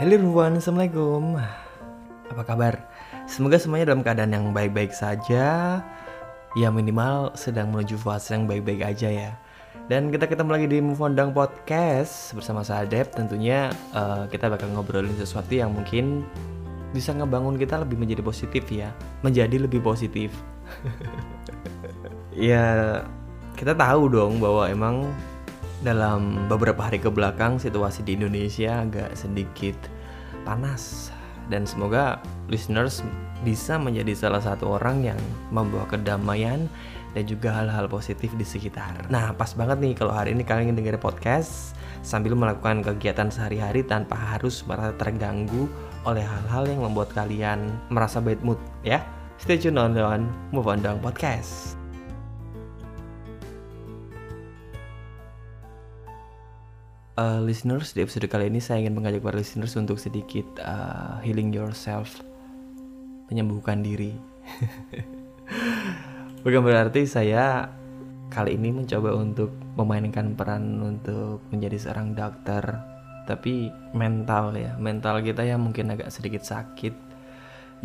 Halo everyone, Assalamualaikum. Apa kabar? Semoga semuanya dalam keadaan yang baik-baik saja. Ya minimal sedang menuju fase yang baik-baik aja ya. Dan kita ketemu lagi di Move On Down Podcast Bersama saya Dep. Tentunya uh, kita bakal ngobrolin sesuatu yang mungkin Bisa ngebangun kita lebih menjadi positif ya. Menjadi lebih positif. Ya kita tahu dong bahwa emang dalam beberapa hari ke belakang situasi di Indonesia agak sedikit panas dan semoga listeners bisa menjadi salah satu orang yang membawa kedamaian dan juga hal-hal positif di sekitar. Nah, pas banget nih kalau hari ini kalian ingin dengerin podcast sambil melakukan kegiatan sehari-hari tanpa harus merasa terganggu oleh hal-hal yang membuat kalian merasa bad mood ya. Stay tune on, on Move On Dong Podcast. Uh, listeners di episode kali ini saya ingin mengajak para listeners untuk sedikit uh, healing yourself, menyembuhkan diri. Bukan berarti saya kali ini mencoba untuk memainkan peran untuk menjadi seorang dokter, tapi mental ya, mental kita yang mungkin agak sedikit sakit,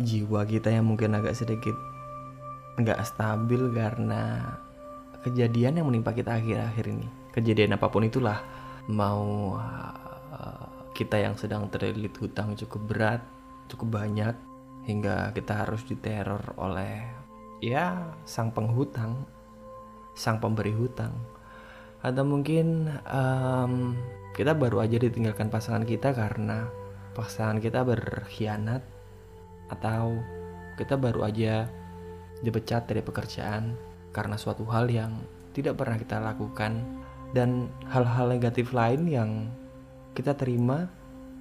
jiwa kita yang mungkin agak sedikit nggak stabil karena kejadian yang menimpa kita akhir-akhir ini. Kejadian apa pun itulah mau uh, kita yang sedang terlilit hutang cukup berat, cukup banyak hingga kita harus diteror oleh ya sang penghutang, sang pemberi hutang. Atau mungkin um, kita baru aja ditinggalkan pasangan kita karena pasangan kita berkhianat atau kita baru aja dipecat dari pekerjaan karena suatu hal yang tidak pernah kita lakukan dan hal-hal negatif lain yang kita terima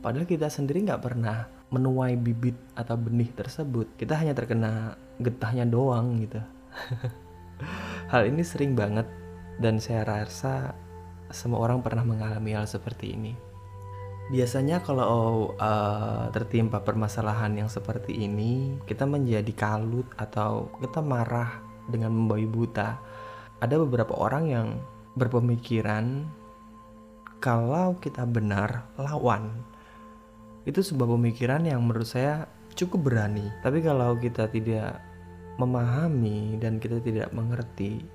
padahal kita sendiri nggak pernah menuai bibit atau benih tersebut. Kita hanya terkena getahnya doang gitu. Hal ini sering banget dan saya rasa semua orang pernah mengalami hal seperti ini. Biasanya kalau uh, tertimpa permasalahan yang seperti ini kita menjadi kalut atau kita marah dengan membawi buta. Ada beberapa orang yang berpemikiran kalau kita benar lawan itu sebuah pemikiran yang menurut saya cukup berani. Tapi kalau kita tidak memahami dan kita tidak mengerti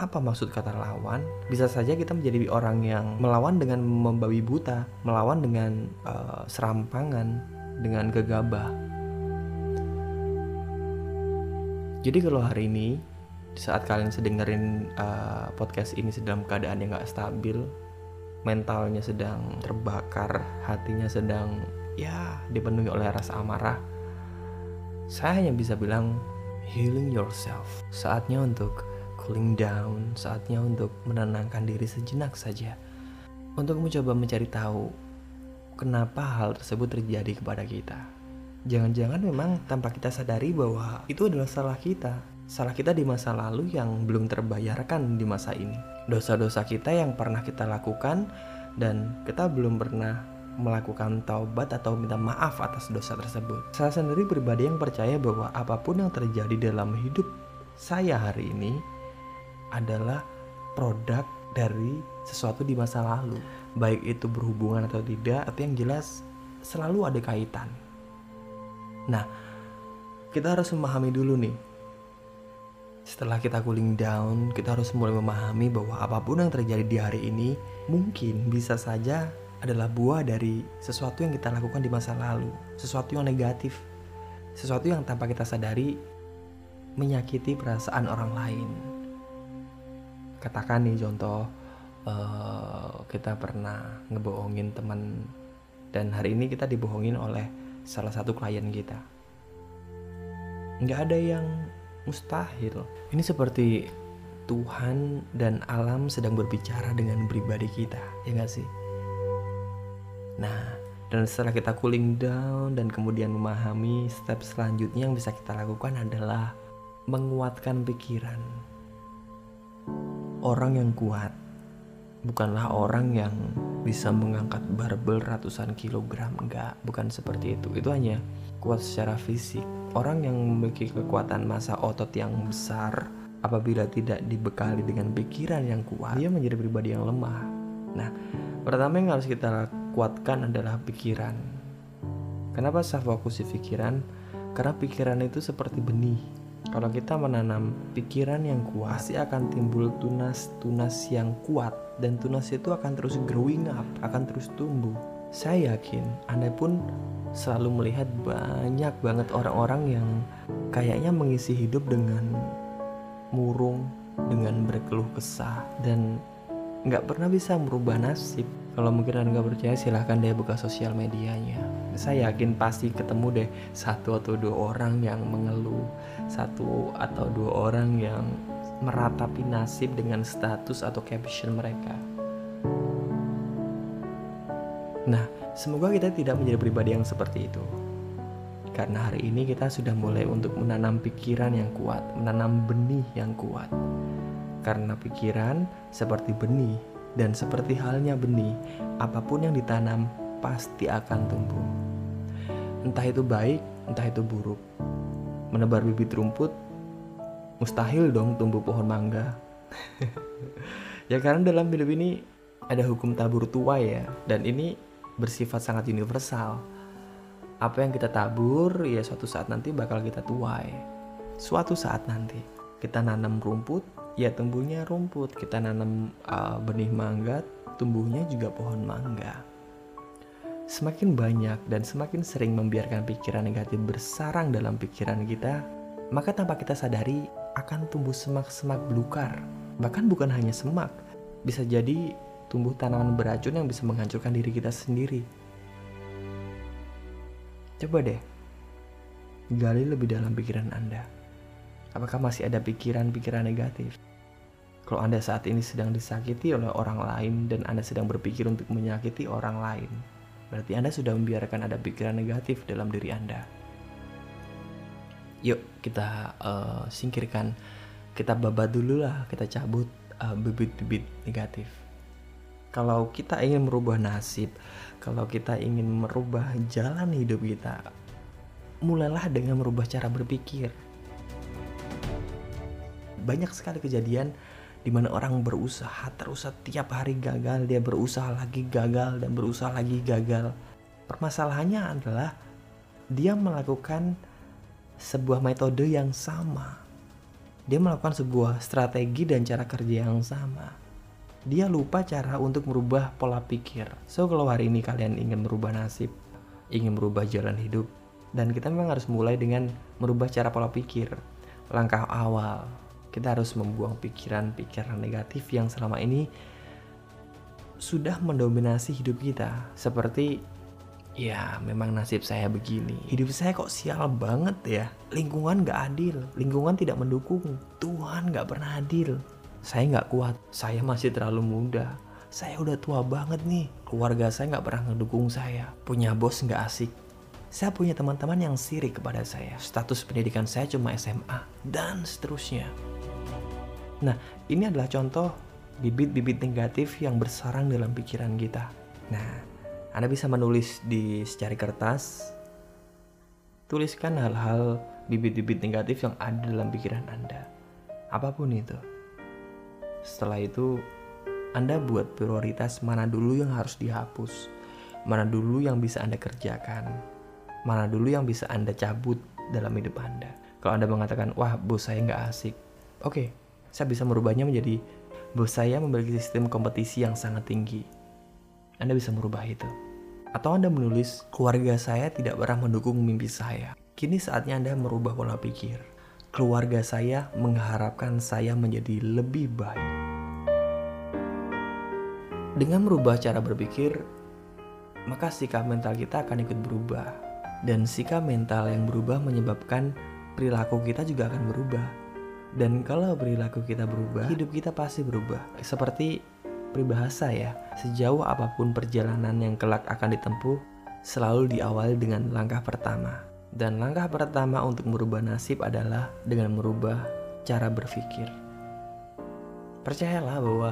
apa maksud kata lawan bisa saja kita menjadi orang yang melawan dengan membabi buta melawan dengan uh, serampangan dengan gegabah. Jadi kalau hari ini saat kalian sedang dengerin uh, podcast ini sedang keadaan yang gak stabil mentalnya sedang terbakar hatinya sedang ya dipenuhi oleh rasa amarah saya hanya bisa bilang healing yourself. Saatnya untuk cooling down saatnya untuk menenangkan diri sejenak saja. Untuk mencoba mencari tahu kenapa hal tersebut terjadi kepada kita. Jangan-jangan memang tanpa kita sadari bahwa itu adalah salah kita salah kita di masa lalu yang belum terbayarkan di masa ini. Dosa-dosa kita yang pernah kita lakukan dan kita belum pernah melakukan taubat atau minta maaf atas dosa tersebut. Saya sendiri pribadi yang percaya bahwa apa pun yang terjadi dalam hidup saya hari ini adalah produk dari sesuatu di masa lalu. Baik itu berhubungan atau tidak, tapi yang jelas selalu ada kaitan. Nah, kita harus memahami dulu nih setelah kita cooling down, kita harus mulai memahami bahwa apa pun yang terjadi di hari ini mungkin bisa saja adalah buah dari sesuatu yang kita lakukan di masa lalu, sesuatu yang negatif, sesuatu yang tanpa kita sadari menyakiti perasaan orang lain. Katakan nih contoh, uh, kita pernah ngebohongin teman dan hari ini kita dibohongin oleh salah satu klien kita. Nggak ada yang mustahil. Ini seperti Tuhan dan alam sedang berbicara dengan pribadi kita, ya gak sih? Nah, dan setelah kita cooling down dan kemudian memahami step selanjutnya yang bisa kita lakukan adalah menguatkan pikiran. Orang yang kuat bukanlah orang yang bisa mengangkat barbel ratusan kilogram, enggak, bukan seperti itu. Itu hanya kuat secara fisik, Orang yang memiliki kekuatan masa otot yang besar apabila tidak dibekali dengan pikiran yang kuat, dia menjadi pribadi yang lemah. Nah, pertama yang harus kita kuatkan adalah pikiran. Kenapa saya fokus di pikiran? Karena pikiran itu seperti benih. Kalau kita menanam pikiran yang kuat, pasti akan timbul tunas-tunas yang kuat dan tunas itu akan terus growing up, akan terus tumbuh. Saya yakin Anda pun selalu melihat banyak banget orang-orang yang kayaknya mengisi hidup dengan murung, dengan berkeluh kesah dan nggak pernah bisa merubah nasib. Kalau mungkin Anda nggak percaya silahkan deh buka sosial medianya. Saya yakin pasti ketemu deh satu atau dua orang yang mengeluh, satu atau dua orang yang meratapi nasib dengan status atau caption mereka. Nah, semoga kita tidak menjadi pribadi yang seperti itu. Karena hari ini kita sudah mulai untuk menanam pikiran yang kuat, menanam benih yang kuat. Karena pikiran seperti benih dan seperti halnya benih, apa pun yang ditanam pasti akan tumbuh. Entah itu baik, entah itu buruk. Menebar bibit rumput mustahil dong tumbuh pohon mangga. ya karena dalam hidup ini ada hukum tabur tuai ya dan ini bersifat sangat universal. Apa yang kita tabur, ya suatu saat nanti bakal kita tuai. Suatu saat nanti kita nanam rumput, ya tumbuhnya rumput. Kita nanam uh, benih mangga, tumbuhnya juga pohon mangga. Semakin banyak dan semakin sering membiarkan pikiran negatif bersarang dalam pikiran kita, maka tanpa kita sadari akan tumbuh semak-semak belukar. Bahkan bukan hanya semak, bisa jadi tumbuh tanaman beracun yang bisa menghancurkan diri kita sendiri. Coba deh, gali lebih dalam pikiran Anda. Apakah masih ada pikiran-pikiran negatif? Kalau Anda saat ini sedang disakiti oleh orang lain dan Anda sedang berpikir untuk menyakiti orang lain, berarti Anda sudah membiarkan ada pikiran negatif dalam diri Anda. Yuk, kita uh, singkirkan, kita babat dulu lah, kita cabut uh, bibit-bibit negatif kalau kita ingin merubah nasib, kalau kita ingin merubah jalan hidup kita, mulailah dengan merubah cara berpikir. Banyak sekali kejadian di mana orang berusaha terus setiap hari gagal, dia berusaha lagi gagal dan berusaha lagi gagal. Permasalahannya adalah dia melakukan sebuah metode yang sama. Dia melakukan sebuah strategi dan cara kerja yang sama dia lupa cara untuk merubah pola pikir. So kalau hari ini kalian ingin merubah nasib, ingin merubah jalan hidup, dan kita memang harus mulai dengan merubah cara pola pikir. Langkah awal, kita harus membuang pikiran-pikiran negatif yang selama ini sudah mendominasi hidup kita. Seperti, ya memang nasib saya begini. Hidup saya kok sial banget ya. Lingkungan gak adil, lingkungan tidak mendukung, Tuhan gak pernah adil saya nggak kuat, saya masih terlalu muda, saya udah tua banget nih, keluarga saya nggak pernah ngedukung saya, punya bos nggak asik, saya punya teman-teman yang sirik kepada saya, status pendidikan saya cuma SMA, dan seterusnya. Nah, ini adalah contoh bibit-bibit negatif yang bersarang dalam pikiran kita. Nah, Anda bisa menulis di secari kertas, tuliskan hal-hal bibit-bibit negatif yang ada dalam pikiran Anda. Apa pun itu. Setelah itu, Anda buat prioritas mana dulu yang harus dihapus, mana dulu yang bisa Anda kerjakan, mana dulu yang bisa Anda cabut dalam hidup Anda. Kalau Anda mengatakan, wah bos saya nggak asik, oke, okay, saya bisa merubahnya menjadi bos saya memiliki sistem kompetisi yang sangat tinggi. Anda bisa merubah itu. Atau Anda menulis, keluarga saya tidak pernah mendukung mimpi saya. Kini saatnya Anda merubah pola pikir keluarga saya mengharapkan saya menjadi lebih baik. Dengan merubah cara berpikir, maka sikap mental kita akan ikut berubah. Dan sikap mental yang berubah menyebabkan perilaku kita juga akan berubah. Dan kalau perilaku kita berubah, hidup kita pasti berubah. Seperti peribahasa ya, sejauh apa pun perjalanan yang kelak akan ditempuh, selalu diawali dengan langkah pertama. Dan langkah pertama untuk merubah nasib adalah dengan merubah cara berpikir. Percayalah bahwa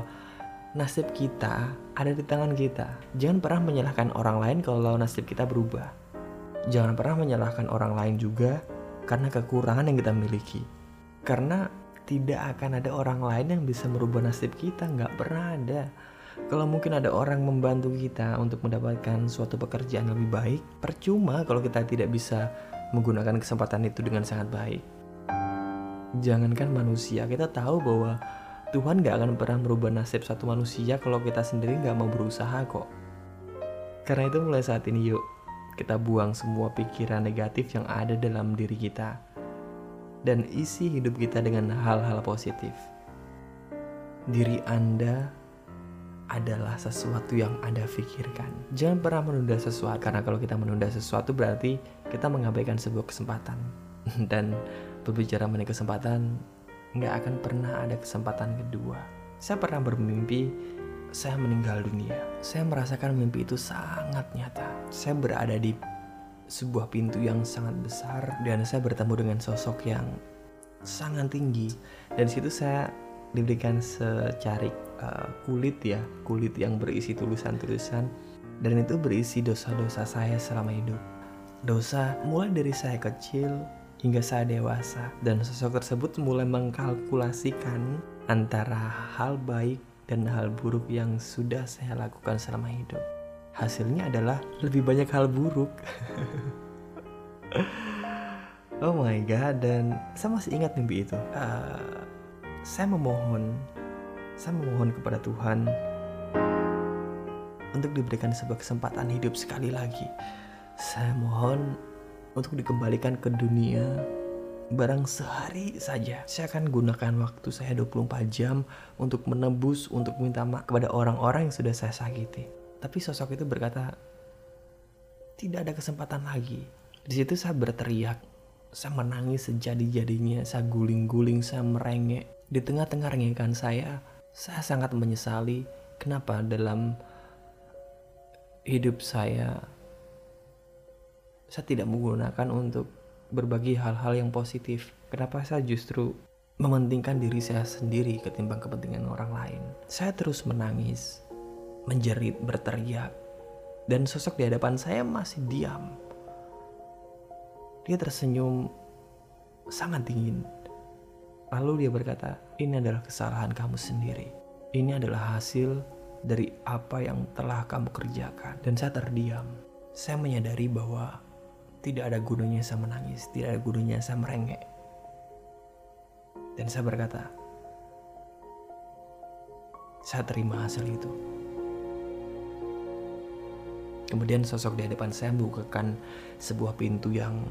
nasib kita ada di tangan kita. Jangan pernah menyalahkan orang lain kalau nasib kita berubah. Jangan pernah menyalahkan orang lain juga karena kekurangan yang kita miliki. Karena tidak akan ada orang lain yang bisa merubah nasib kita, nggak pernah ada. Kalau mungkin ada orang membantu kita untuk mendapatkan suatu pekerjaan lebih baik, percuma kalau kita tidak bisa menggunakan kesempatan itu dengan sangat baik. Jangankan manusia, kita tahu bahwa Tuhan gak akan pernah merubah nasib satu manusia kalau kita sendiri gak mau berusaha kok. Karena itu mulai saat ini yuk, kita buang semua pikiran negatif yang ada dalam diri kita. Dan isi hidup kita dengan hal-hal positif. Diri Anda adalah sesuatu yang Anda pikirkan. Jangan pernah menunda sesuatu, karena kalau kita menunda sesuatu berarti kita mengabaikan sebuah kesempatan. Dan berbicara mengenai kesempatan, nggak akan pernah ada kesempatan kedua. Saya pernah bermimpi saya meninggal dunia. Saya merasakan mimpi itu sangat nyata. Saya berada di sebuah pintu yang sangat besar dan saya bertemu dengan sosok yang sangat tinggi. Dan situ saya diberikan secarik uh, kulit ya kulit yang berisi tulisan-tulisan. Dan itu berisi dosa-dosa saya selama hidup. Dosa mulai dari saya kecil hingga saya dewasa. Dan sosok tersebut mulai mengkalkulasikan antara hal baik dan hal buruk yang sudah saya lakukan selama hidup. Hasilnya adalah lebih banyak hal buruk. Oh my god dan saya masih ingat mimpi itu. Uh, saya memohon saya memohon kepada Tuhan untuk diberikan sebuah kesempatan hidup sekali lagi. Saya mohon untuk dikembalikan ke dunia barang sehari saja. Saya akan gunakan waktu saya 24 jam untuk menebus, untuk minta maaf kepada orang-orang yang sudah saya sakiti. Tapi sosok itu berkata, tidak ada kesempatan lagi. Di situ saya berteriak, saya menangis sejadi-jadinya, saya guling-guling, saya merengek. Di tengah-tengah rengekan saya, saya sangat menyesali kenapa dalam hidup saya saya tidak menggunakan untuk berbagi hal-hal yang positif. Kenapa saya justru mementingkan diri saya sendiri ketimbang kepentingan orang lain. Saya terus menangis, menjerit, berteriak, dan sosok di hadapan saya masih diam. Dia tersenyum sangat dingin Lalu dia berkata, ini adalah kesalahan kamu sendiri. Ini adalah hasil dari apa yang telah kamu kerjakan. Dan saya terdiam. Saya menyadari bahwa tidak ada gunanya saya menangis, tidak ada gunanya saya merengek. Dan saya berkata, saya terima hasil itu. Kemudian sosok di hadapan saya membukakan sebuah pintu yang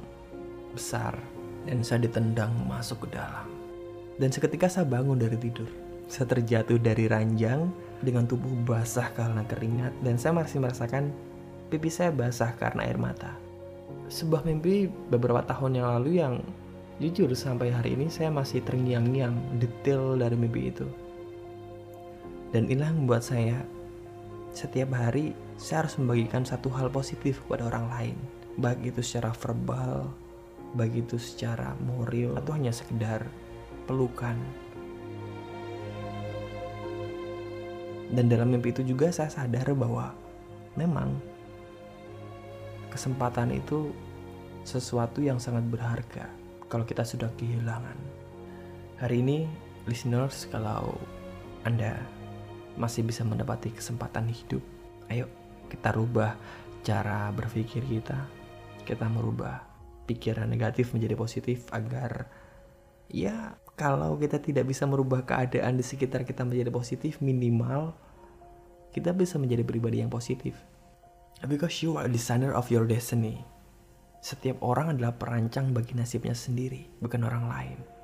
besar dan saya ditendang masuk ke dalam. Dan seketika saya bangun dari tidur. Saya terjatuh dari ranjang dengan tubuh basah karena keringat dan saya masih merasakan pipi saya basah karena air mata. Sebuah mimpi beberapa tahun yang lalu yang jujur sampai hari ini saya masih terngiang-ngiang detail dari mimpi itu. Dan inilah yang membuat saya setiap hari saya harus membagikan satu hal positif kepada orang lain. Baik itu secara verbal, baik itu secara moral, atau hanya sekedar pelukan. Dan dalam mimpi itu juga saya sadar bahwa memang kesempatan itu sesuatu yang sangat berharga kalau kita sudah kehilangan. Hari ini, listeners, kalau Anda masih bisa mendapati kesempatan hidup, ayo kita rubah cara berpikir kita. Kita merubah pikiran negatif menjadi positif agar ya kalau kita tidak bisa merubah keadaan di sekitar kita menjadi positif minimal kita bisa menjadi pribadi yang positif. Because you are designer of your destiny. Setiap orang adalah perancang bagi nasibnya sendiri bukan orang lain